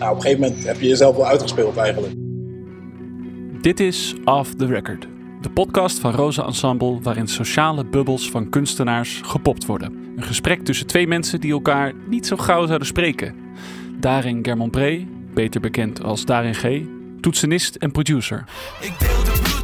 nou, op een gegeven moment heb je jezelf wel uitgespeeld eigenlijk. Dit is Off the Record, de podcast van Rosa Ensemble waarin sociale bubbels van kunstenaars gepopt worden. Een gesprek tussen twee mensen die elkaar niet zo gauw zouden spreken. Darin Germont-Bree, beter bekend als Darin G, toetsenist en producer. Ik deel de bloed, ik deel de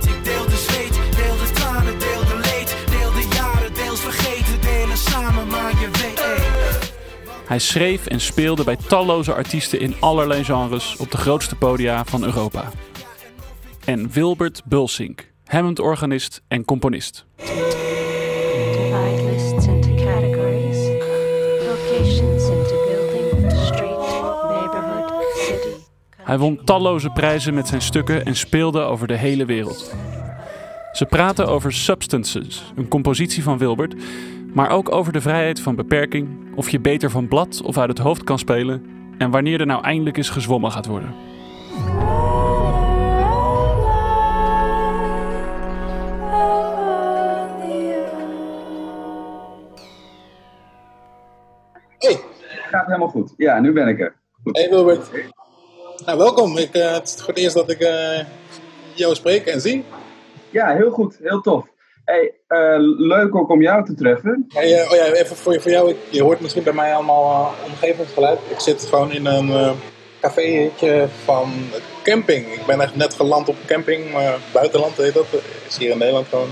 Hij schreef en speelde bij talloze artiesten in allerlei genres op de grootste podia van Europa. En Wilbert Bulsink, Hammond-organist en componist. Hij won talloze prijzen met zijn stukken en speelde over de hele wereld. Ze praten over Substances, een compositie van Wilbert, maar ook over de vrijheid van beperking, of je beter van blad of uit het hoofd kan spelen en wanneer er nou eindelijk eens gezwommen gaat worden. Hey, Gaat helemaal goed. Ja, nu ben ik er. Goed. hey Wilbert. Nou, welkom. Ik, eh, het is voor het eerst dat ik eh, jou spreek en zie. Ja, heel goed. Heel tof. Hey, eh, leuk ook om jou te treffen. Hey, oh ja, even voor, voor jou. Je hoort misschien bij mij allemaal eh, omgevingsgeluid. Ik zit gewoon in een cafeetje van camping. Ik ben echt net geland op camping, maar buitenland heet dat. Is hier in Nederland gewoon.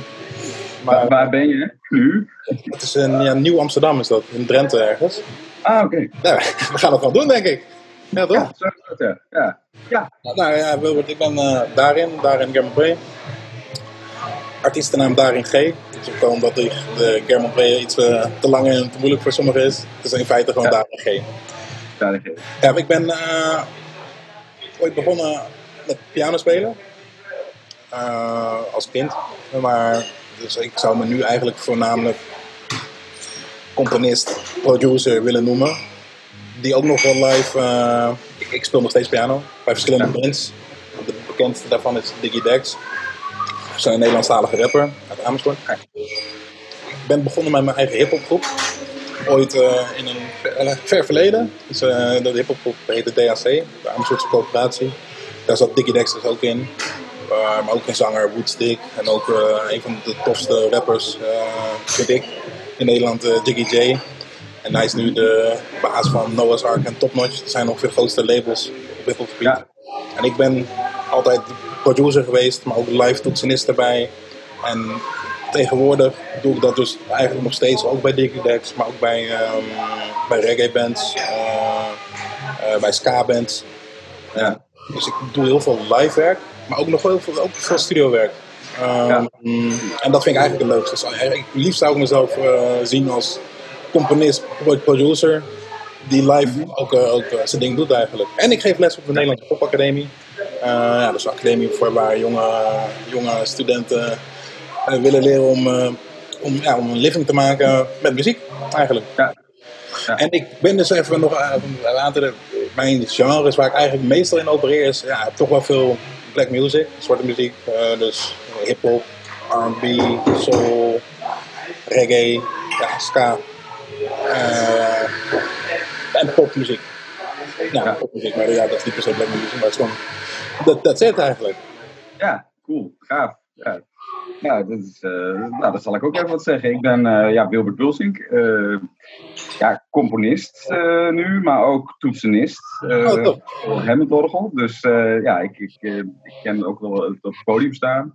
Waar, Maar waar ben je nu? het is in ja, Nieuw Amsterdam is dat, in Drenthe ergens. Ah, oké. Nou, we gaan het wel doen, denk ik. Ja, toch? Ja, zo ja. ja. Ja, Nou ja, Wilbert, ik ben eh Darin, Darin Germonpré. Artiestennaam Darin G. Dat is ook omdat de, de Germonpré iets eh, te lang en te moeilijk voor sommigen is. Het is in feite gewoon Ja. Darin G. Ja, ik ben eh, ooit begonnen met piano spelen. Eh, als kind. Maar dus ik zou me nu eigenlijk voornamelijk componist, producer willen noemen. Die ook nog wel live. ik, ik speel nog steeds piano bij verschillende bands. De bekendste daarvan is Diggy Dex. Dat is een Nederlandstalige rapper uit Amersfoort. Ik ben begonnen met mijn eigen hip-hopgroep. Ooit eh, in een ver, eh, ver verleden. Dus, eh, de hip-hopgroep heette DAC, de Amersfoortse Coöperatie. Daar zat Diggy Dex dus ook in. Maar ook een zanger Woodstick. En ook een van de tofste rappers, vind ik, in Nederland, Jiggy J. En hij is nu de baas van Noah's Ark en Top Notch. Dat zijn ongeveer de grootste labels op hiphopgebied. Ja. En ik ben altijd producer geweest, maar ook live toetsenist erbij. En tegenwoordig doe ik dat dus eigenlijk nog steeds, ook bij Diggy Dex, maar ook bij, ehm, bij reggae bands, eh, eh, bij ska bands. Ja. Dus ik doe heel veel live werk, maar ook nog heel veel, ook veel studiowerk. Ehm, Ja. En dat vind ik eigenlijk het leukste. Dus eigenlijk, liefst zou ik mezelf eh, zien als componist, pro- producer, die live ook, eh, ook eh, zijn ding doet eigenlijk. En ik geef les op de Nederlandse Popacademie. Eh ja, dat is een academie voor waar jonge, jonge studenten eh, willen leren om, eh, om, ja, om een living te maken met muziek eigenlijk. Ja. Ja. En ik ben dus even nog een aantal mijn genres waar ik eigenlijk meestal in opereer is ja, toch wel veel black music, zwarte muziek, dus hip-hop, RB, soul, reggae, ja, ska. en popmuziek. Ja, Ja. popmuziek, maar ja, dat is niet per se black music, maar het is gewoon. Dat dat het eigenlijk. Ja, cool. Gaaf. Ja. Ja, dat, is, eh, nou, dat zal ik ook even wat zeggen. Ik ben eh, ja, Wilbert Bulsink. eh, ja, componist nu, maar ook toetsenist. eh Oh, voor Hammondorgel. Dus ja, ik, ik, ik ken ook wel het op het podium staan.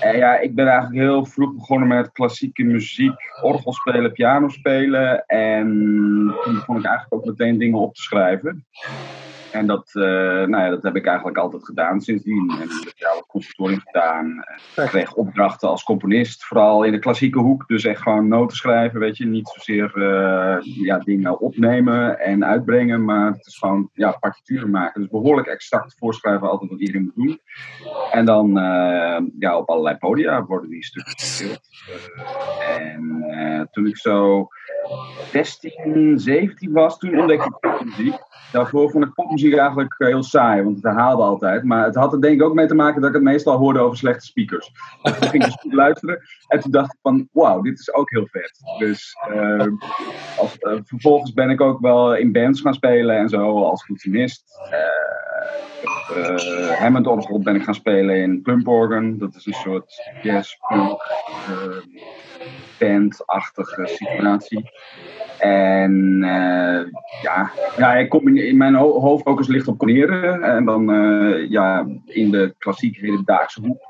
En ja, ik ben eigenlijk heel vroeg begonnen met klassieke muziek, orgel spelen, piano spelen. En toen begon ik eigenlijk ook meteen dingen op te schrijven. En dat, eh, nou ja, dat heb ik eigenlijk altijd gedaan sindsdien. En ik heb ja, wat conservatorium gedaan. Ik kreeg opdrachten als componist, vooral in de klassieke hoek. Dus echt gewoon noten schrijven, weet je. Niet zozeer eh, ja, dingen opnemen en uitbrengen, maar het is gewoon ja, partituren maken. Dus behoorlijk exact voorschrijven altijd wat iedereen moet doen. En dan eh, ja, op allerlei podia worden die stukken gespeeld. En toen ik zo 16, 17 was, toen ontdekte ik popmuziek. Daarvoor vond ik popmuziek eigenlijk eh, heel saai, want het herhaalde altijd. Maar het had er denk ik ook mee te maken dat ik het meestal hoorde over slechte speakers. Dus toen ging ik dus goed luisteren. En toen dacht ik van, wauw, dit is ook heel vet. Dus eh, als, eh, vervolgens ben ik ook wel in bands gaan spelen en zo, als toetsenist. Eh, eh Hammond orgel ben ik gaan spelen in Pump Organ. Dat is een soort jazz punk bandachtige situatie. En eh, ja, ja ik kom in, in mijn ho hoofdfocus ligt op koneren. En dan eh, ja, in de klassieke hedendaagse hoek.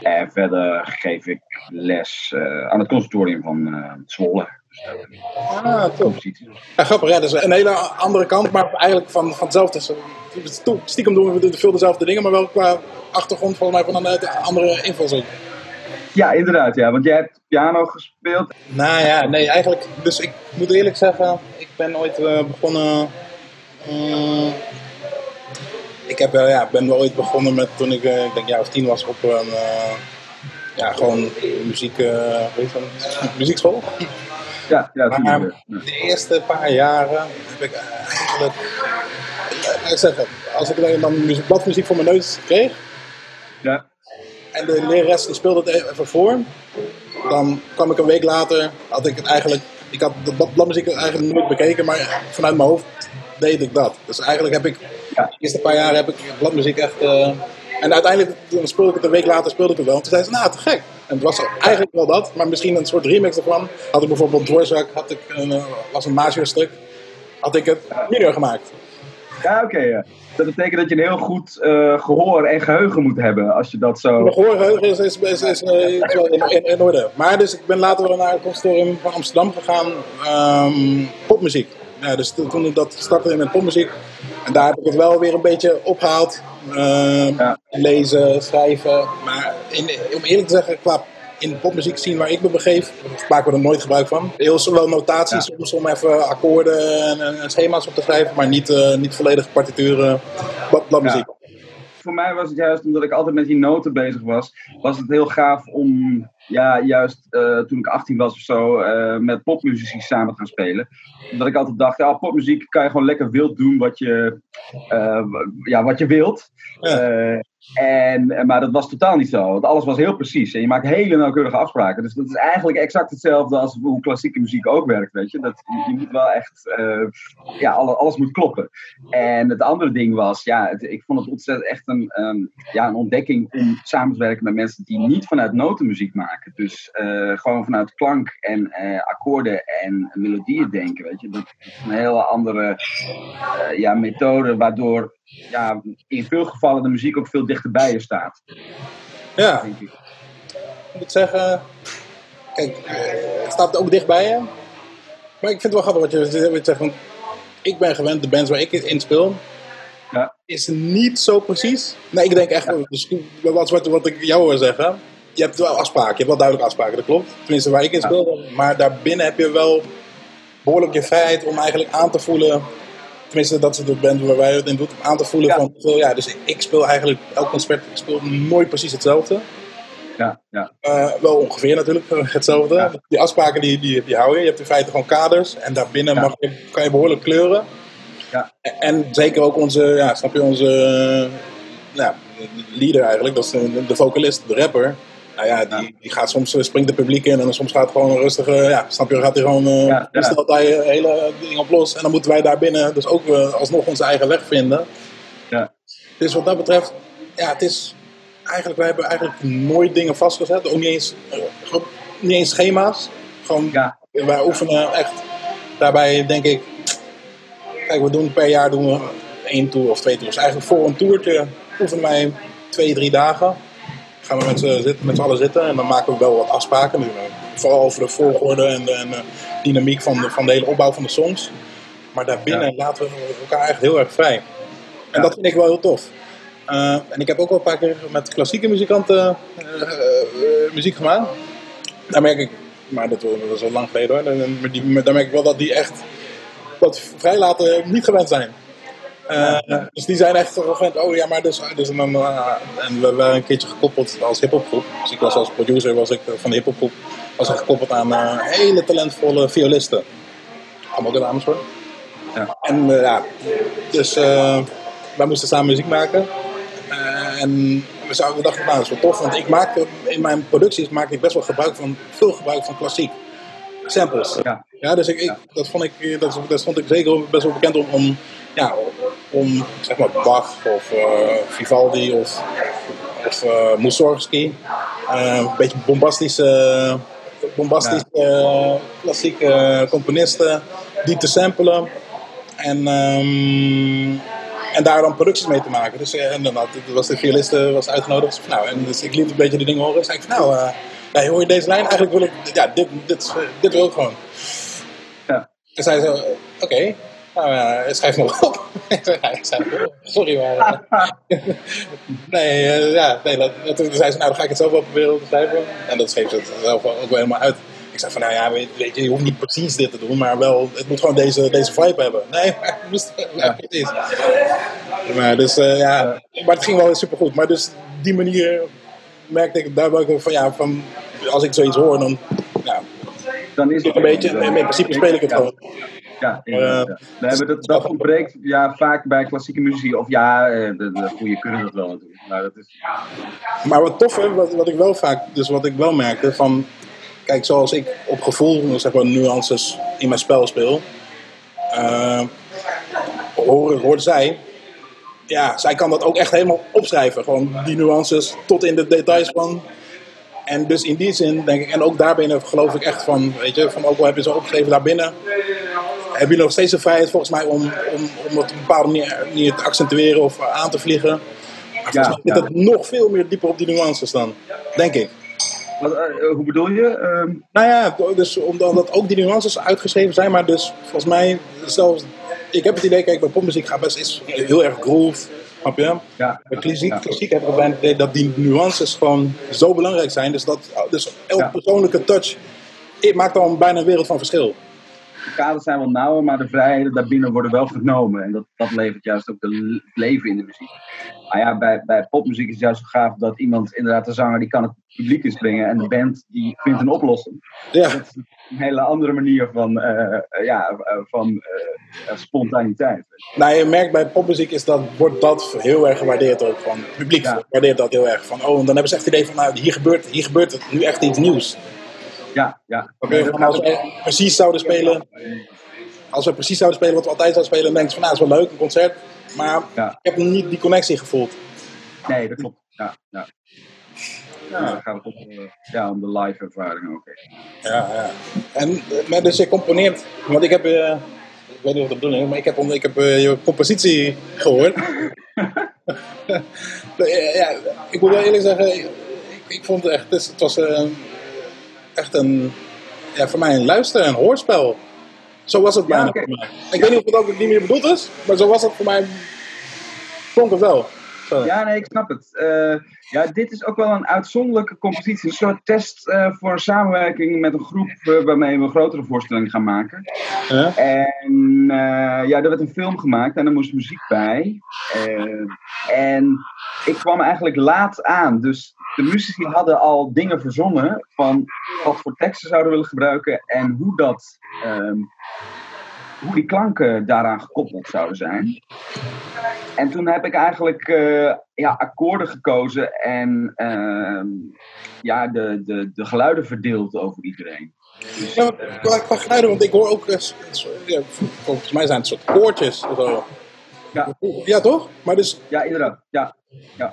En verder geef ik les eh, aan het conservatorium van Zwolle. Dus Ah, compositie. Ja, grappig, ja, dat is een hele andere kant, maar eigenlijk van, van hetzelfde. Stiekem doen we veel dezelfde dingen, maar wel qua achtergrond volgens mij van een andere invalshoek. Ja, inderdaad. Ja, want jij hebt piano gespeeld. Nou ja, nee, eigenlijk. Dus ik moet eerlijk zeggen, ik ben ooit eh, begonnen. mm, ik heb, wel, ja, ben wel ooit begonnen met toen ik, eh, ik denk, jaar of tien was op een. eh, ja, gewoon muziek. eh, heet dat? muziekschool. Ja, ja, Maar. Ja. de eerste paar jaren heb ik eigenlijk. eh, ik zeggen, als ik dan muziek, bladmuziek voor mijn neus kreeg. Ja. En de lerares die speelde het even voor. Dan kwam ik een week later, had ik het eigenlijk, ik had de blad- bladmuziek eigenlijk nooit bekeken, maar vanuit mijn hoofd deed ik dat. Dus eigenlijk heb ik, Ja. de eerste paar jaar heb ik bladmuziek echt, eh, en uiteindelijk toen speelde ik het een week later, speelde ik het wel. En toen zei ze, nou te gek. En het was eigenlijk wel dat, maar misschien een soort remix ervan. Had ik bijvoorbeeld Dvorak, had ik een, eh, was een Mazur stuk, had ik het minor gemaakt. Ja, oké. ja. Dat betekent dat je een heel goed eh, gehoor en geheugen moet hebben als je dat zo. Mijn gehoorgeheugen is, is, is, is, eh, is wel in, in, in orde. Maar dus ik ben later wel naar het conservatorium van Amsterdam gegaan. ehm, popmuziek. Ja, dus toen ik dat startte met popmuziek. En daar heb ik het wel weer een beetje opgehaald. Ehm, Ja. Lezen, schrijven. Maar in, om eerlijk te zeggen, qua in de popmuziek zien waar ik me begeef, maken we er nooit gebruik van. Heel wel notaties Ja. soms om even akkoorden en, en schema's op te schrijven, maar niet, eh, niet volledige partituren, blad- bladmuziek. Voor mij was het juist omdat ik altijd met die noten bezig was, was het heel gaaf om, ja, juist eh, toen ik 18 was of zo, eh, met popmuzici samen te gaan spelen. Omdat ik altijd dacht, ja, popmuziek kan je gewoon lekker wild doen wat je, ja, wat je wilt. Ja. Eh, en, maar dat was totaal niet zo. Want alles was heel precies. En je maakt hele nauwkeurige afspraken. Dus dat is eigenlijk exact hetzelfde als hoe klassieke muziek ook werkt. Weet je? Dat, je, moet wel echt. eh, ja, alle- alles moet kloppen. En het andere ding was, ja, ik vond het ontzettend echt een, ehm, ja, een ontdekking om samen te werken met mensen die niet vanuit notenmuziek maken. Dus eh, gewoon vanuit klank en eh, akkoorden en melodieën denken. Weet je? Dat is een hele andere eh, ja, methode, waardoor ja, in veel gevallen de muziek ook veel dichterbij je staat. Ja, Denk ik. ik moet zeggen, kijk, het staat ook dichtbij je. Maar ik vind het wel grappig wat je, wat je zegt. Ik ben gewend, de bands waar ik in speel, Ja. is niet zo precies. Nee, ik denk echt, wat, wat, wat ik jou wil zeggen. Je hebt wel afspraken, je hebt wel duidelijk afspraken, dat klopt. Tenminste, waar ik in Ja. speel. Maar daarbinnen heb je wel behoorlijk je vrijheid om eigenlijk aan te voelen. Tenminste, dat is de band waar wij het in doen. Om aan te voelen Ja. van, ja, dus ik, speel eigenlijk elk concert, ik speel nooit precies hetzelfde. Ja, ja, Eh, wel ongeveer natuurlijk hetzelfde. Ja. Die afspraken die, die, die hou je. Je hebt in feite gewoon kaders. En daarbinnen mag je, kan je behoorlijk kleuren. Ja. En, zeker ook onze, ja, snap je, onze nou, leader eigenlijk. Dat is de, de vocalist, de rapper. Nou ja, die, die gaat soms, eh, springt de publiek in. En dan soms gaat gewoon een rustige, ja, snap je, gaat hij gewoon, eh Ja, ja. stelt hij een hele ding op los. En dan moeten wij daar binnen dus ook eh, alsnog onze eigen weg vinden. ja. Dus wat dat betreft, ja, het is eigenlijk, wij hebben eigenlijk nooit dingen vastgezet. Ook niet eens, eh, niet eens schema's. Gewoon, ja. wij oefenen echt. Daarbij denk ik, kijk, we doen per jaar doen we één tour of twee tours. Eigenlijk voor een toertje oefenen wij twee, drie dagen. Gaan we met z'n zitten- met z'n allen zitten en dan maken we wel wat afspraken. Dus, eh, Vooral over de volgorde en de, en de dynamiek van de, van de hele opbouw van de songs. Maar daarbinnen laten we elkaar echt heel erg vrij. En Ja. dat vind ik wel heel tof. Eh, en ik heb ook wel een paar keer met klassieke muzikanten eh, eh, muziek gemaakt. Daar merk ik, maar dat, dat is al lang geleden hoor. Daar merk ik wel dat die echt dat vrijlaten niet gewend zijn. Eh, Dus die zijn echt gewend, oh ja, maar dus, dus dan, eh, en we waren een keertje gekoppeld als hiphopgroep. Dus ik was als producer was ik, eh, van de hiphopgroep was ik gekoppeld aan hele talentvolle violisten. Allemaal ook in Amersfoort. Ja. En ja, dus wij moesten samen muziek maken. En we, zouden, we dachten, nou, dat is wel tof, want ik maak in mijn producties maak ik best wel gebruik van, veel gebruik van klassiek. Samples. Ja. Ja, dus ik, ik, dat, vond ik, dat, dat vond ik zeker best wel bekend om, om ja, om zeg maar Bach of eh, Vivaldi of, of eh, Mussorgsky, eh, een beetje bombastische, bombastische klassieke componisten, die te samplen en, ehm, en daar dan producties mee te maken. Dus en dan had, was de violist eh, was uitgenodigd. Dus, nou, en dus ik liet een beetje de dingen horen. Dus zei ik van, nou, nee, hoor je deze lijn? Eigenlijk wil ik, ja, dit, dit, dit wil ik gewoon. Ja. En zei zo, oké, nou ja, schrijf nog ja, ik zei, sorry, maar... eh, nee, eh, ja, nee, dat, toen zei ze, nou, dan ga ik het zelf wel proberen te schrijven. En dat schreef ze het zelf ook wel helemaal uit. Ik zei van, nou ja, weet, weet je, je hoeft niet precies dit te doen, maar wel, het moet gewoon deze, deze vibe hebben. Nee, maar het moest, ja, precies. Maar, dus, eh, ja, maar het ging wel super goed. Maar dus die manier merkte ik, daar ook van, ja, van, als ik zoiets hoor, dan, ja, Dan is het een beetje, in principe speel ik het gewoon. Ja, ja. Nee, dat, ontbreekt ja, vaak bij klassieke muziek. Of ja, eh, de, de goede kunnen dat wel natuurlijk. Maar dat is, Maar wat tof, wat, wat ik wel vaak, dus wat ik wel merkte van, kijk, zoals ik op gevoel, zeg maar, nuances in mijn spel speel, eh, hoor, hoort zij, ja, zij kan dat ook echt helemaal opschrijven. Gewoon die nuances tot in de details van. En dus in die zin denk ik, en ook daarbinnen geloof ik echt van, weet je, van ook al heb je zo opgeschreven daarbinnen, heb je nog steeds de vrijheid volgens mij om, om, om het op een bepaalde manier, manier te accentueren of aan te vliegen. Maar mij zit ja. het nog veel meer dieper op die nuances dan, denk ik. wat, eh, eh, hoe bedoel je? Ehm, Nou ja, dus omdat dat ook die nuances uitgeschreven zijn, maar dus volgens mij zelfs, ik heb het idee, kijk, bij popmuziek gaat best is heel erg groove, snap je? ja, Bij klassiek, ja. klassiek heb ik bijna het idee dat die nuances gewoon zo belangrijk zijn, dus dat dus elke Ja. persoonlijke touch maakt dan bijna een wereld van verschil. De kaders zijn wel nauwer, maar de vrijheden daarbinnen worden wel genomen. En dat, dat levert juist ook de leven in de muziek. Maar ja, bij, bij popmuziek is het juist zo gaaf dat iemand, inderdaad de zanger, die kan het publiek inspringen. En de band, die vindt een oplossing. Ja, Dat is een hele andere manier van, eh, eh, ja, eh, van spontaniteit. nou je merkt bij popmuziek is dat, wordt dat heel erg gewaardeerd ook van het publiek Ja. waardeert dat heel erg van, oh, en dan hebben ze echt het idee van, nou, hier gebeurt, hier gebeurt het nu echt iets nieuws. Ja, ja. Oké, van als we precies zouden spelen, als we precies zouden spelen wat we altijd zouden spelen, dan denk je van nou, het is wel leuk, een concert. Maar Ja. ik heb niet die connectie gevoeld. Nee, dat klopt. Ja, ja. Ja, dan gaat het om, eh, ja, om de live ervaring ook. Ja, ja. En eh, maar dus je componeert, want ik heb, eh, ik weet niet dat de bedoeling is, maar ik heb, ik heb je compositie gehoord. Eh, ja, ik moet wel eerlijk zeggen, ik, ik vond het echt, het, was echt een, ja, voor mij een luister- en hoorspel. Zo was het bijna voor mij. Ik weet niet of het ook niet meer bedoeld is, maar zo was het voor mij, ik het wel. Zo. Ja, nee, ik snap het. Eh, ja, dit is ook wel een uitzonderlijke compositie. Een soort test eh, voor een samenwerking met een groep eh, waarmee we een grotere voorstelling gaan maken. En eh, ja, er werd een film gemaakt en er moest muziek bij. Eh, en ik kwam eigenlijk laat aan. Dus de muzici hadden al dingen verzonnen van wat voor teksten zouden we willen gebruiken en hoe dat. ehm, hoe die klanken daaraan gekoppeld zouden zijn. En toen heb ik eigenlijk eh, ja, akkoorden gekozen en ehm, ja, de, de, de geluiden verdeeld over iedereen. Ja, maar qua, qua geluiden, want ik hoor ook, eh, ja, volgens mij zijn het soort koortjes of zo. Ja, Ja, toch? Maar, dus, ja inderdaad. Ja.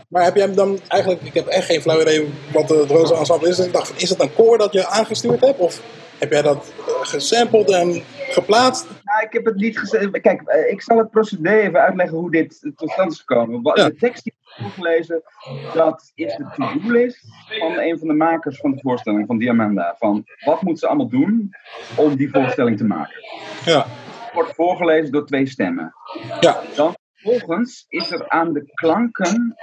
maar heb jij hem dan eigenlijk, ik heb echt geen flauw idee wat het Roze Ensemble is. Dus ik dacht, van, is het een koor dat je aangestuurd hebt? Of heb jij dat eh, gesampled en geplaatst? Nou, ik heb het niet gezegd. Kijk, eh, ik zal het procedé even uitleggen hoe dit tot stand is gekomen. Ja. De tekst die ik heb voorgelezen, dat is de to-do-list van een van de makers van de voorstelling, van Diamanda. Van wat moeten ze allemaal doen om die voorstelling te maken? Ja, Wordt voorgelezen door twee stemmen. ja, Dan vervolgens is er aan de klanken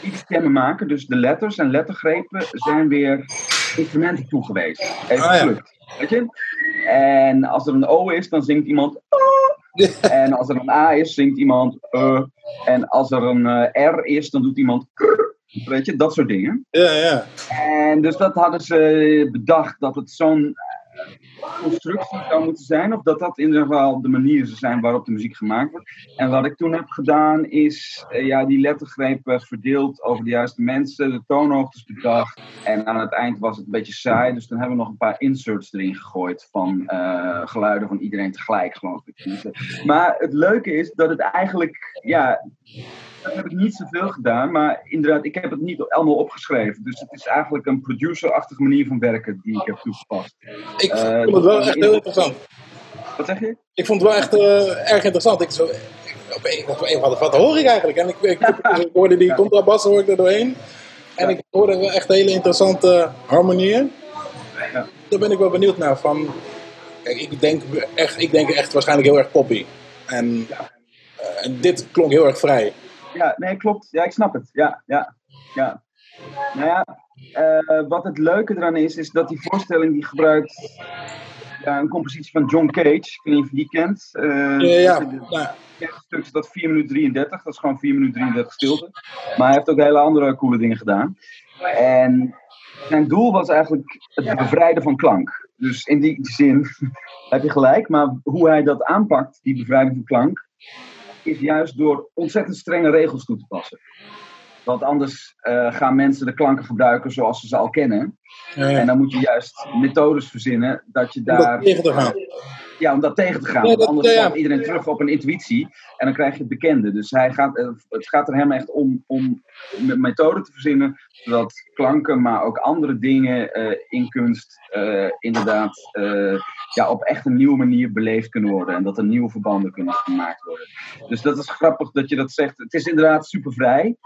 die die stemmen maken, dus de letters en lettergrepen, zijn weer instrumenten toegewezen. Even Ah, ja. gelukt. Weet je? En als er een O is, dan zingt iemand. "Oh." En als er een A is, zingt iemand. eh. En als er een eh, R is, dan doet iemand. Weet je, dat soort dingen. ja, ja. En dus dat hadden ze bedacht dat het zo'n constructie zou moeten zijn. Of dat dat in ieder geval de manier zou zijn waarop de muziek gemaakt wordt. En wat ik toen heb gedaan is eh, ja, die lettergrepen verdeeld over de juiste mensen, de toonhoogtes bedacht. En aan het eind was het een beetje saai, dus toen hebben we nog een paar inserts erin gegooid van eh, geluiden van iedereen tegelijk, geloof ik. Maar het leuke is dat het eigenlijk, ja, dat heb ik niet zoveel gedaan, maar inderdaad, ik heb het niet allemaal opgeschreven. Dus het is eigenlijk een producer-achtige manier van werken die ik heb toegepast. Ik Eh, vond het wel echt heel interessant. Wat zeg je? Ik vond het wel echt eh, erg interessant. Ik zo, op een, op een, wat, wat hoor ik eigenlijk? En ik, ik, ik hoorde die Ja. contrabas hoor ik er doorheen. En ik hoorde wel echt hele interessante harmonieën. Ja. Daar ben ik wel benieuwd naar. Van, kijk, ik, denk echt, ik denk echt waarschijnlijk heel erg poppy. En, eh, en dit klonk heel erg vrij. Ja, nee, klopt. Ja, ik snap het. Ja, ja, ja. Nou ja, eh, wat het leuke eraan is, is dat die voorstelling die gebruikt ja, een compositie van John Cage. Ik weet niet of je die kent. Eh, Ja, ja. Het stuk dat 4 minuten 33. Dat is gewoon 4 minuten 33 stilte. Maar hij heeft ook hele andere coole dingen gedaan. En zijn doel was eigenlijk het bevrijden van klank. Dus in die zin heb je gelijk. Maar hoe hij dat aanpakt, die bevrijding van klank, is juist door ontzettend strenge regels toe te passen. Want anders eh, gaan mensen de klanken gebruiken zoals ze ze al kennen. En dan moet je juist methodes verzinnen dat je om daar dat tegen te gaan. Ja, om dat tegen te gaan. Want dat- anders ja, iedereen terug op een intuïtie. En dan krijg je het bekende. Dus hij gaat, eh, het gaat er hem echt om, om een methode te verzinnen. Zodat klanken, maar ook andere dingen eh, in kunst eh, inderdaad ja, op echt een nieuwe manier beleefd kunnen worden. En dat er nieuwe verbanden kunnen gemaakt worden. Dus dat is grappig dat je dat zegt. Het is inderdaad super vrij,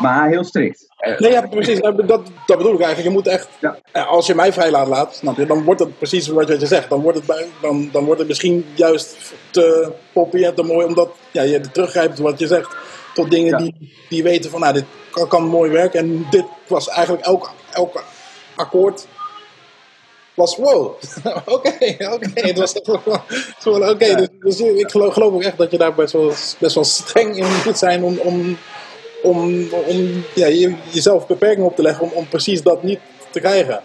maar heel strikt. Nee, ja, precies. Dat, dat dat bedoel ik eigenlijk. Je moet echt, Ja. als je mij vrij laat laten, snap je, dan wordt het precies wat je zegt. Dan wordt het, dan, dan wordt het misschien juist te poppy en te mooi, omdat ja, je teruggrijpt wat je zegt tot dingen Ja. die, die weten van, nou, dit kan, kan mooi werken. En dit was eigenlijk elk, elk akkoord was wow. Oké, oké. Het was Ja. dus, dus ik geloof, geloof ook echt dat je daar best wel, best wel streng in moet zijn om, om, om, om ja, je, jezelf beperkingen op te leggen om, om precies dat niet te krijgen.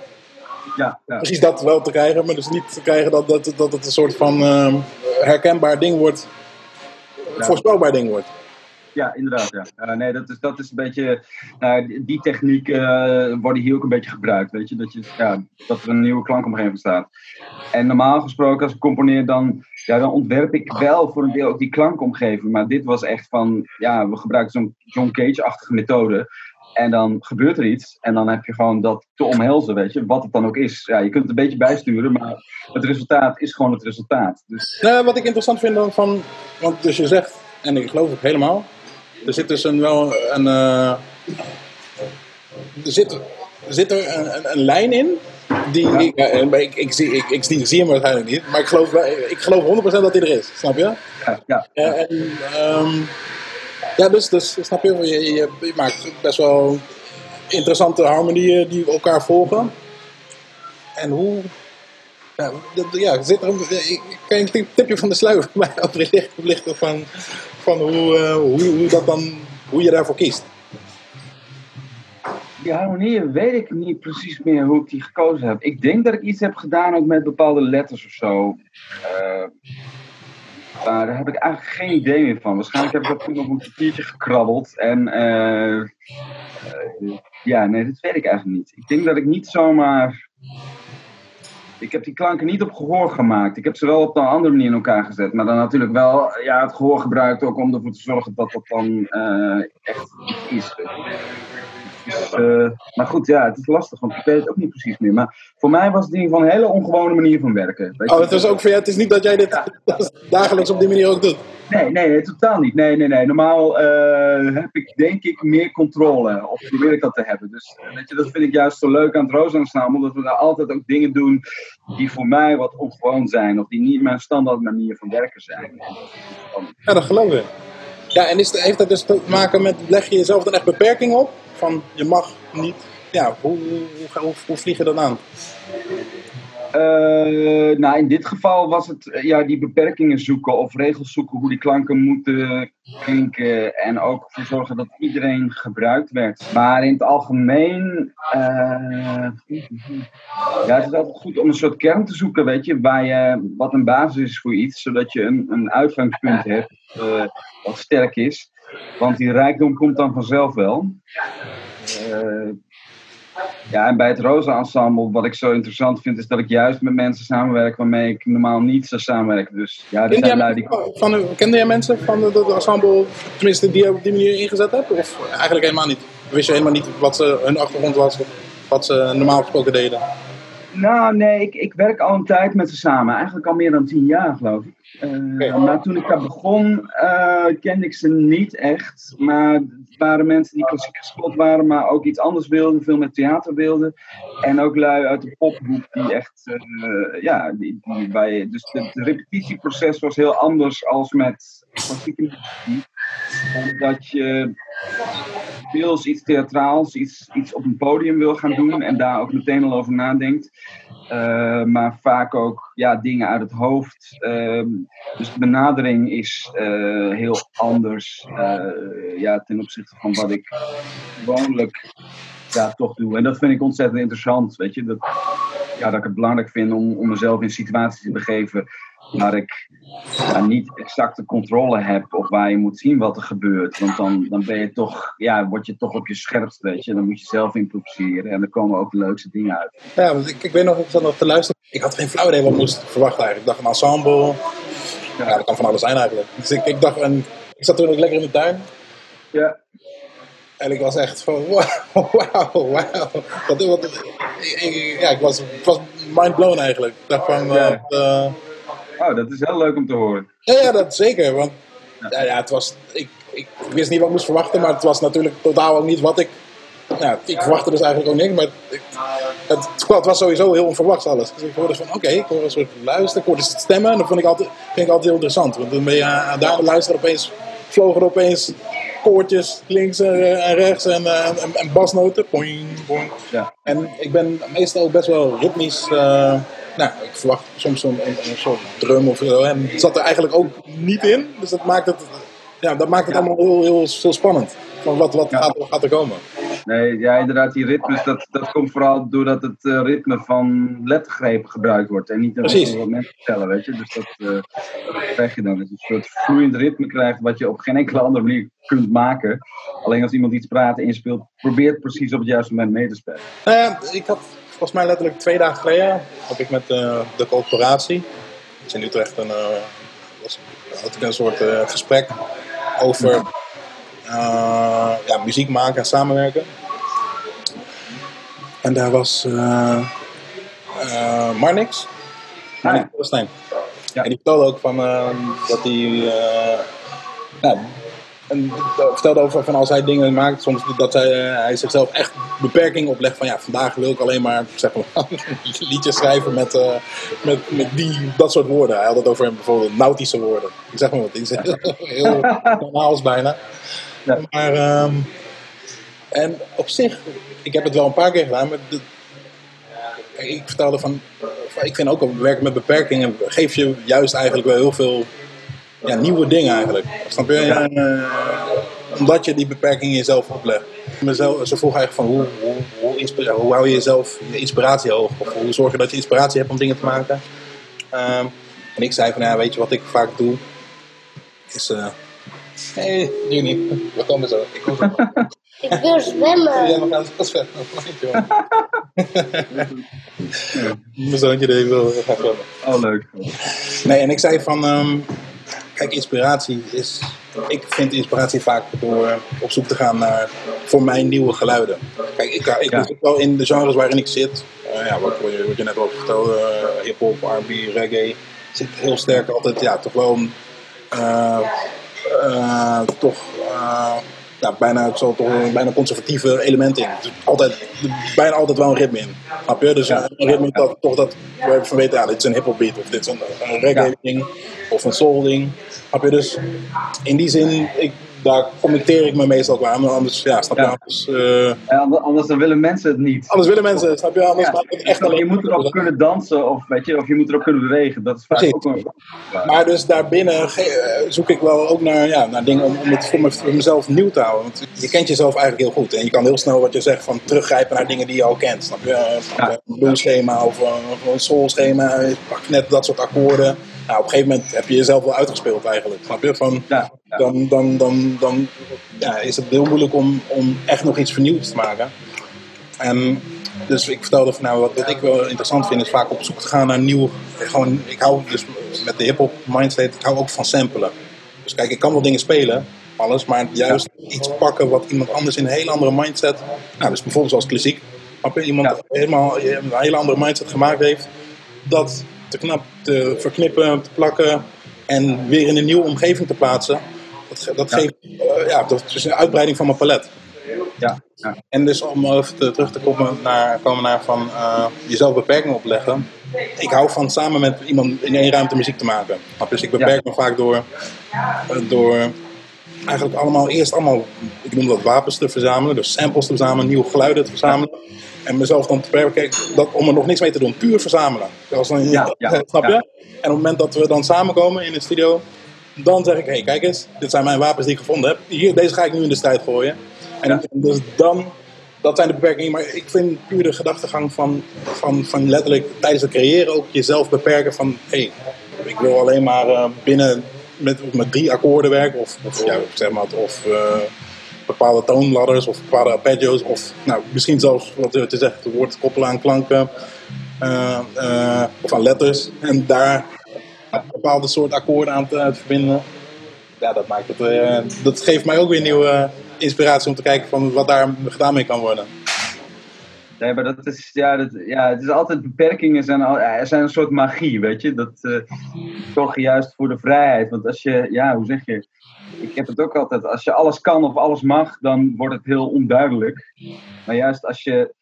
Ja, ja. Precies dat wel te krijgen, maar dus niet te krijgen dat, dat, dat het een soort van ehm, herkenbaar ding wordt, Ja. voorspelbaar ding wordt. Ja, inderdaad. Ja. Eh, nee, dat is, dat is een beetje. nou, die- die techniek eh worden hier ook een beetje gebruikt. Weet je? Dat, je ja, dat er een nieuwe klankomgeving staat. En normaal gesproken, als ik componeer, dan, ja, dan ontwerp ik wel voor een deel ook die klankomgeving. Maar dit was echt van. Ja, we gebruiken zo'n John Cage-achtige methode. En dan gebeurt er iets. En dan heb je gewoon dat te omhelzen, weet je. Wat het dan ook is. Ja, je kunt het een beetje bijsturen, maar het resultaat is gewoon het resultaat. Dus Nou, wat ik interessant vind dan van, want dus je zegt, en ik geloof het helemaal, er zit dus een, wel een, eh, er zit, er zit er een, een, een lijn in, die, ik, eh, maar ik, ik, zie, ik, ik zie, zie hem waarschijnlijk niet, maar ik geloof, ik geloof 100% dat hij er is, snap je? ja, ja, Ja, en, ehm, ja dus, dus snap je, je, je, je maakt best wel interessante harmonieën die elkaar volgen. En hoe, ja, ja zit er ik- kan een tipje van de sluier mij oplichten oplichten van, van hoe, eh, hoe, hoe, dat dan, hoe je daarvoor kiest? Die harmonieën weet ik niet precies meer hoe ik die gekozen heb. Ik denk dat ik iets heb gedaan ook met bepaalde letters of zo. Eh, daar heb ik eigenlijk geen idee meer van. Waarschijnlijk heb ik dat toen op een papiertje gekrabbeld. En eh, eh, ja, nee, dat weet ik eigenlijk niet. Ik denk dat ik niet zomaar. Ik heb die klanken niet op gehoor gemaakt. Ik heb ze wel op een andere manier in elkaar gezet. Maar dan natuurlijk wel ja, het gehoor gebruikt ook om ervoor te zorgen dat dat dan eh, echt iets is. Dus, eh, maar goed, ja, het is lastig, want ik weet het ook niet precies meer. Maar voor mij was het in ieder geval een hele ongewone manier van werken. Weet? Oh, het is ook voor jou, het is niet dat jij dit dagelijks op die manier ook doet. Nee, nee, totaal niet. Nee, nee, nee. Normaal eh, heb ik denk ik meer controle. Of probeer ik dat te hebben. Dus eh, weet je, dat vind ik juist zo leuk aan het Roos Ensemble. Dat we daar altijd ook dingen doen die voor mij wat ongewoon zijn. Of die niet mijn standaard manier van werken zijn. Ja, dat geloof ik. Ja, en is, heeft dat dus te maken met, leg je jezelf dan echt beperkingen op? Van, je mag niet, ja, hoe, hoe, hoe, vlieg je dat aan? Eh, nou, in dit geval was het eh, ja, die beperkingen zoeken of regels zoeken hoe die klanken moeten klinken. En ook ervoor zorgen dat iedereen gebruikt werd. Maar in het algemeen, eh, ja, het is altijd goed om een soort kern te zoeken, weet je, waar je, wat een basis is voor iets, zodat je een, een uitgangspunt hebt wat sterk is. Want die rijkdom komt dan vanzelf wel. Eh, ja, en bij het Rosa Ensemble, wat ik zo interessant vind, is dat ik juist met mensen samenwerk waarmee ik normaal niet zou samenwerken. Dus ja, er Kende zijn jij, die... van, kende jij mensen van het ensemble, tenminste die je op die manier ingezet hebt? Of eigenlijk helemaal niet? Wist je helemaal niet wat ze, hun achtergrond was, of wat ze normaal gesproken deden? Nou, nee, ik, ik werk al een tijd met ze samen. Eigenlijk al meer dan tien jaar, geloof ik. Eh, Oké. Maar toen ik daar begon, eh, kende ik ze niet echt. Maar het waren mensen die klassiek geschoold waren, maar ook iets anders wilden, veel met theater wilden. En ook lui uit de popgroep die echt, eh, ja, die, die bij, dus het repetitieproces was heel anders als met klassieke muziek. Omdat je deels iets theatraals, iets, iets op een podium wil gaan doen en daar ook meteen al over nadenkt. Eh, maar vaak ook ja, dingen uit het hoofd. Ehm, dus de benadering is eh, heel anders eh, ja, ten opzichte van wat ik gewoonlijk ja, toch doe. En dat vind ik ontzettend interessant. Weet je? Dat, ja, dat ik het belangrijk vind om, om mezelf in situaties te begeven waar ik ja, niet exacte controle heb of waar je moet zien wat er gebeurt. Want dan, dan ben je toch, ja, word je toch op je scherpst, weet je. Dan moet je zelf improviseren en dan komen ook de leukste dingen uit. Ja, want ik, ik weet nog, ik zat nog te luisteren. Ik had geen flauw idee wat ik moest verwachten eigenlijk. Ik dacht een ensemble. Ja, dat kan van alles zijn eigenlijk. Dus ik, ik dacht, en ik zat toen ook lekker in de tuin. Ja, En ik was echt van, wauw, wauw, wauw. Dat, wat, ja, ik was, ik was mind blown eigenlijk. Ik dacht van, eh, eh, oh, dat is heel leuk om te horen. ja, ja, dat zeker. Want ja, ja, het was, ik, ik wist niet wat ik moest verwachten, maar het was natuurlijk totaal ook niet wat ik... Ja, ik verwachtte dus eigenlijk ook niks, maar ik, het, het was sowieso heel onverwachts alles. Dus ik hoorde van, oké, ik hoorde een soort luisteren, ik hoorde stemmen. En dat vond ik altijd, vind ik altijd heel interessant. Want dan ben je aan daar aan luisteren, opeens vlogen er opeens koortjes links en, en rechts en, eh, en, en basnoten. Boing, boing. Ja. En ik ben meestal best wel ritmisch. eh, nou, ik verwacht soms zo'n een, een soort drum of zo. En het zat er eigenlijk ook niet in. Dus dat maakt het, ja, dat maakt het Ja. allemaal heel, heel, heel spannend. Van wat, wat Ja. gaat, er- gaat er komen? Nee, ja, inderdaad, die ritmes, dat, dat komt vooral doordat het eh, ritme van lettergrepen gebruikt wordt. En niet ritme wat mensen vertellen, weet je. Dus dat, eh, dat krijg je dan. Dat je een soort vloeiend ritme krijgt wat je op geen enkele andere manier kunt maken. Alleen als iemand iets praat en inspeelt, probeert precies op het juiste moment mee te spelen. Nou ja, ik had volgens mij letterlijk twee dagen geleden heb ik met eh, de corporatie, dat is in Utrecht, een, was, had ik een soort eh, gesprek over eh, ja, muziek maken en samenwerken. En daar was Marnix, Marnix Palestijn. Ja. En die vertelde ook van, dat hij eh, nou, en vertelde over van als hij dingen maakt, soms dat hij, eh, hij zichzelf echt beperkingen oplegt. Van ja, vandaag wil ik alleen maar zeg maar, liedjes schrijven met, eh, met, met die, dat soort woorden. Hij had het over bijvoorbeeld nautische woorden. Ik zeg maar wat, die zijn heel normaals bijna. Ja. Maar, ehm, en op zich, ik heb het wel een paar keer gedaan, maar de- ik vertelde van, ik vind ook op werken met beperkingen geef je juist eigenlijk wel heel veel ja, nieuwe dingen eigenlijk. Snap je? Ja. En, eh, omdat je die beperkingen jezelf oplegt. Mezelf, ze vroeg eigenlijk van hoe, hoe, hoe, hoe hou je jezelf je inspiratie hoog? Of hoe zorg je dat je inspiratie hebt om dingen te maken? Ehm, en ik zei van ja, weet je wat ik vaak doe? Is. eh hey, Juni, we komen zo. Ik kom zo. Ik wil zwemmen. Ja, we gaan zo zwemmen. Mijn zoontje wil graag zwemmen. Oh, leuk. Nee, en ik zei van, ehm, kijk, inspiratie is, ik vind inspiratie vaak door op zoek te gaan naar voor mij nieuwe geluiden. Kijk, ik, ik Ja. moet ook wel in de genres waarin ik zit, eh, ja, wat, wat je, wat je net al vertelde, eh, hip-hop, R&B, reggae, zit heel sterk altijd, ja, toch wel een, eh, eh, toch, ja, bijna, zo, toch een bijna conservatieve elementen in. Dus altijd, bijna altijd wel een ritme in. Snap je? Dus een ritme dat toch dat we van weten, ja, dit is een hip-hop beat of dit is een, een reggae ding of een soul ding. Snap je? Dus in die zin, ik daar committeer ik me meestal ook aan. Anders, ja, snap je, Ja. anders, eh, Ja, ander- anders dan willen mensen het niet. anders willen mensen, snap je, anders Ja, het echt je moet erop kunnen dansen of, weet je, of je moet erop kunnen bewegen. Dat is vaak Precies. ook een... Maar dus daarbinnen eh, zoek ik wel ook naar, ja, naar dingen om, om het voor, me, voor mezelf nieuw te houden. Want je kent jezelf eigenlijk heel goed. En je kan heel snel wat je zegt van teruggrijpen naar dingen die je al kent. Snap je? Een blueschema of, of een soulschema. Je pakt net dat soort akkoorden. Nou, op een gegeven moment heb je jezelf wel uitgespeeld eigenlijk. Snap je? Van, Ja, ja. Dan, dan, dan, dan ja, is het heel moeilijk om, om echt nog iets vernieuwds te maken. En dus ik vertelde van nou, wat, wat ik wel interessant vind, is vaak op zoek te gaan naar nieuw. Gewoon, ik hou dus met de hip-hop mindset, ik hou ook van samplen. Dus kijk, ik kan wel dingen spelen, alles, maar juist iets pakken wat iemand anders in een hele andere mindset. Nou, dus bijvoorbeeld zoals klassiek. Iemand helemaal een hele andere mindset gemaakt heeft. Dat te knap te verknippen, te plakken en weer in een nieuwe omgeving te plaatsen. Dat, dat Ja. geeft eh, ja, dat is een uitbreiding van mijn palet. Ja, ja. En dus om even te- terug te komen naar, komen naar van eh, jezelf beperkingen opleggen. Ik hou van samen met iemand in één ruimte muziek te maken. Dus ik beperk me vaak door, eh, door eigenlijk allemaal eerst allemaal, ik noem dat wapens te verzamelen. Dus samples te verzamelen, nieuwe geluiden te verzamelen. En mezelf dan te beperken dat, om er nog niks mee te doen. Puur verzamelen. Dan, Ja, ja, snap je? ja. En op het moment dat we dan samenkomen in de studio, dan zeg ik, hé hey, kijk eens, dit zijn mijn wapens die ik gevonden heb. Hier, deze ga ik nu in de strijd gooien. En dus dan, dat zijn de beperkingen. Maar ik vind puur de gedachtegang van, van, van letterlijk tijdens het creëren ook jezelf beperken van, hé, hey, ik wil alleen maar eh, binnen met, met drie akkoorden werken. Of, ja, zeg maar, of eh, bepaalde toonladders of bepaalde arpeggios. Of nou, misschien zelfs, wat je zegt, het woord koppelen aan klanken. eh, of aan letters. En daar een bepaalde soort akkoorden aan te, te verbinden. Ja, dat maakt het. dat geeft mij ook weer nieuwe inspiratie om te kijken van wat daar gedaan mee kan worden. Nee, maar dat is, ja, dat, ja, het is altijd beperkingen zijn, al- er zijn een soort magie, weet je. Dat eh toch juist voor de vrijheid. Want als je, ja, hoe zeg je? Ik heb het ook altijd, als je alles kan of alles mag, dan wordt het heel onduidelijk. Maar juist als je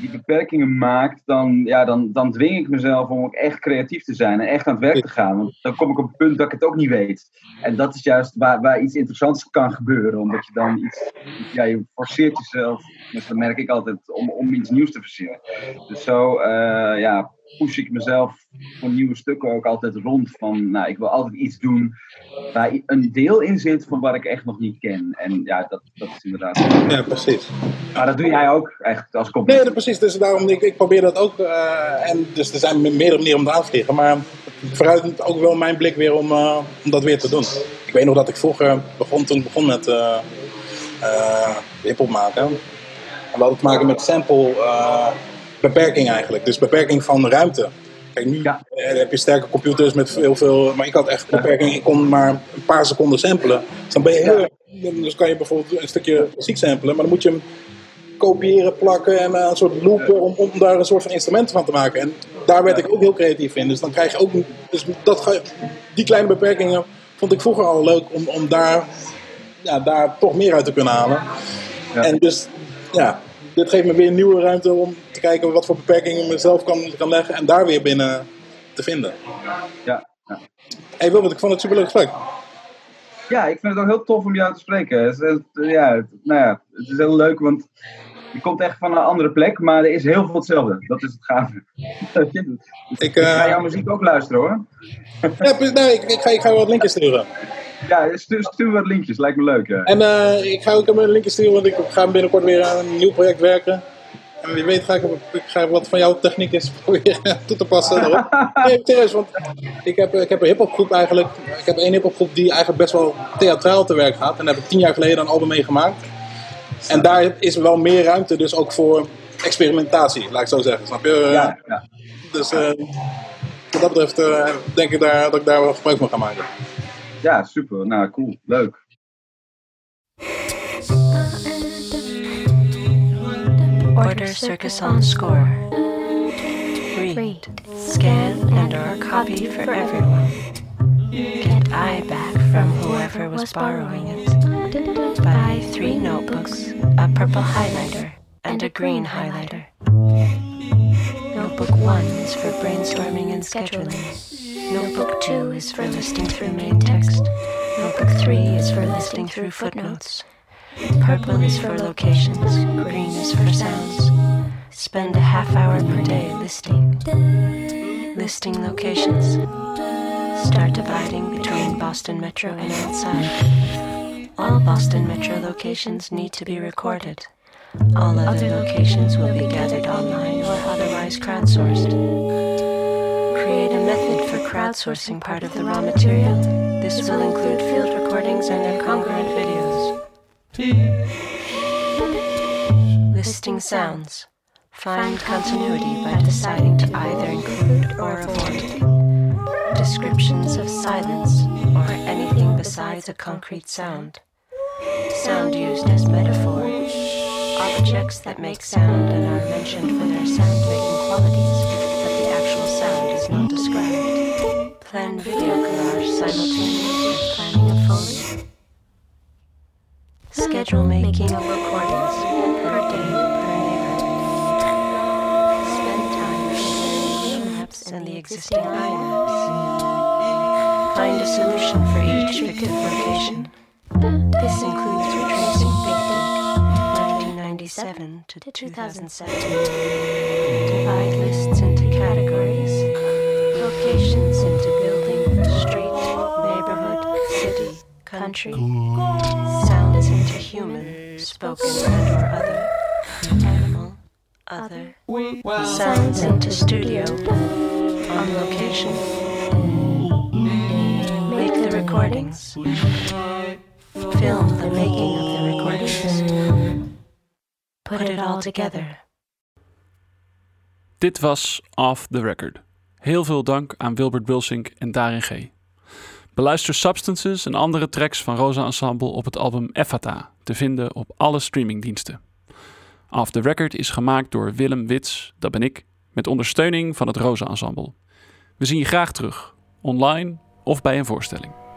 die beperkingen maakt, dan, ja, dan, dan dwing ik mezelf om ook echt creatief te zijn en echt aan het werk te gaan. Want dan kom ik op het punt dat ik het ook niet weet. En dat is juist waar, waar iets interessants kan gebeuren, omdat je dan iets, ja, je forceert jezelf, dus dat merk ik altijd, om, om iets nieuws te verzinnen. Dus zo, eh, ja, push ik mezelf voor nieuwe stukken ook altijd rond van, nou, ik wil altijd iets doen waar een deel in zit van wat ik echt nog niet ken. En ja, dat, dat is inderdaad. Ja, precies. Maar dat doe jij ook echt als Nee, compliment. dat, precies. Dus daarom, ik, ik probeer dat ook. eh, en dus er zijn me- meerdere manieren om het aan te vliegen. Maar het verruimt ook wel mijn blik weer om, eh, om dat weer te doen. Ik weet nog dat ik vroeger begon, toen ik begon met eh eh, hip-hop maken. En we hadden te maken met sample beperking eigenlijk. Dus beperking van ruimte. Kijk, nu Ja. eh, heb je sterke computers met heel veel. Maar ik had echt beperking. Ik kon maar een paar seconden samplen. Dus dan ben je heel. Dus kan je bijvoorbeeld een stukje muziek samplen. Maar dan moet je hem kopiëren, plakken en eh, een soort loopen om, om daar een soort van instrument van te maken. En daar werd ik ook heel creatief in. Dus dan krijg je ook, dus dat ga die kleine beperkingen vond ik vroeger al leuk om, om daar, ja, daar toch meer uit te kunnen halen. Ja. En dus, ja, dit geeft me weer een nieuwe ruimte om te kijken wat voor beperkingen ik mezelf kan, kan leggen en daar weer binnen te vinden. Ja, ja. Hey Wilbert, ik vond het super leuk gesprek. Ja, ik vind het ook heel tof om jou te spreken. Het is, eh, ja, nou ja, het is heel leuk, want je komt echt van een andere plek, maar er is heel veel hetzelfde. Dat is het gave. Je? Dus Ik, ik ga eh, jouw muziek ook luisteren hoor. ja, nee, ik, ik, ga, ik ga je wat linkjes sturen. Ja, stuur, stuur wat linkjes, lijkt me leuk. Ja. En eh, ik ga ook een linkje sturen, want ik ga binnenkort weer aan een nieuw project werken. En wie weet ga ik, ik ga wat van jouw techniek eens proberen toe te passen. Nee, serieus, want ik heb, ik heb een hiphopgroep eigenlijk. Ik heb één hiphopgroep die eigenlijk best wel theatraal te werk gaat. En daar heb ik tien jaar geleden een album mee gemaakt. En daar is wel meer ruimte dus ook voor experimentatie, laat ik zo zeggen. Snap je? Ja, ja. Dus eh, wat dat betreft eh, denk ik daar, dat ik daar wel gebruik van ga maken. Ja, super. Nou, cool. Leuk. Order Circus on Score. Read, scan, and or copy for everyone. Get I back from whoever was borrowing it. Buy three notebooks, a purple highlighter, and a green highlighter. Notebook 1 is for brainstorming and scheduling. Notebook 2 is for listing through main text. Notebook 3 is for listing through footnotes. Purple is for locations. Green is for sounds. Spend a half hour per day listing. Listing locations. Start dividing between Boston Metro and outside. All Boston Metro locations need to be recorded. All other locations will be gathered online or otherwise crowdsourced. Create a method for crowdsourcing part of the raw material. This will include field recordings and incongruent videos. Listing sounds. Find continuity by deciding to either include or avoid descriptions of silence or anything besides a concrete sound. Sound used as metaphor. Objects that make sound and are mentioned for their sound making qualities, but the actual sound is not described. Plan video collage simultaneous with planning of Foley. Schedule making of recordings per day per. Spend time comparing Maps and the existing iMaps. Find a solution for each fictive location. This includes retracing Big Dig, 1997 to 2007. Divide lists into categories. Locations into building, street, neighborhood, city, country. Sounds into human, spoken and or other. Animal, other. Sounds into studio, on location. Make the recordings. Film the making of the recordings. Put it all together. Dit was Off the Record. Heel veel dank aan Wilbert Bulsink en Darin G. Beluister Substances en andere tracks van Rosa Ensemble op het album Effata, te vinden op alle streamingdiensten. Off the Record is gemaakt door Willem Wits, dat ben ik, met ondersteuning van het Rosa Ensemble. We zien je graag terug, online of bij een voorstelling.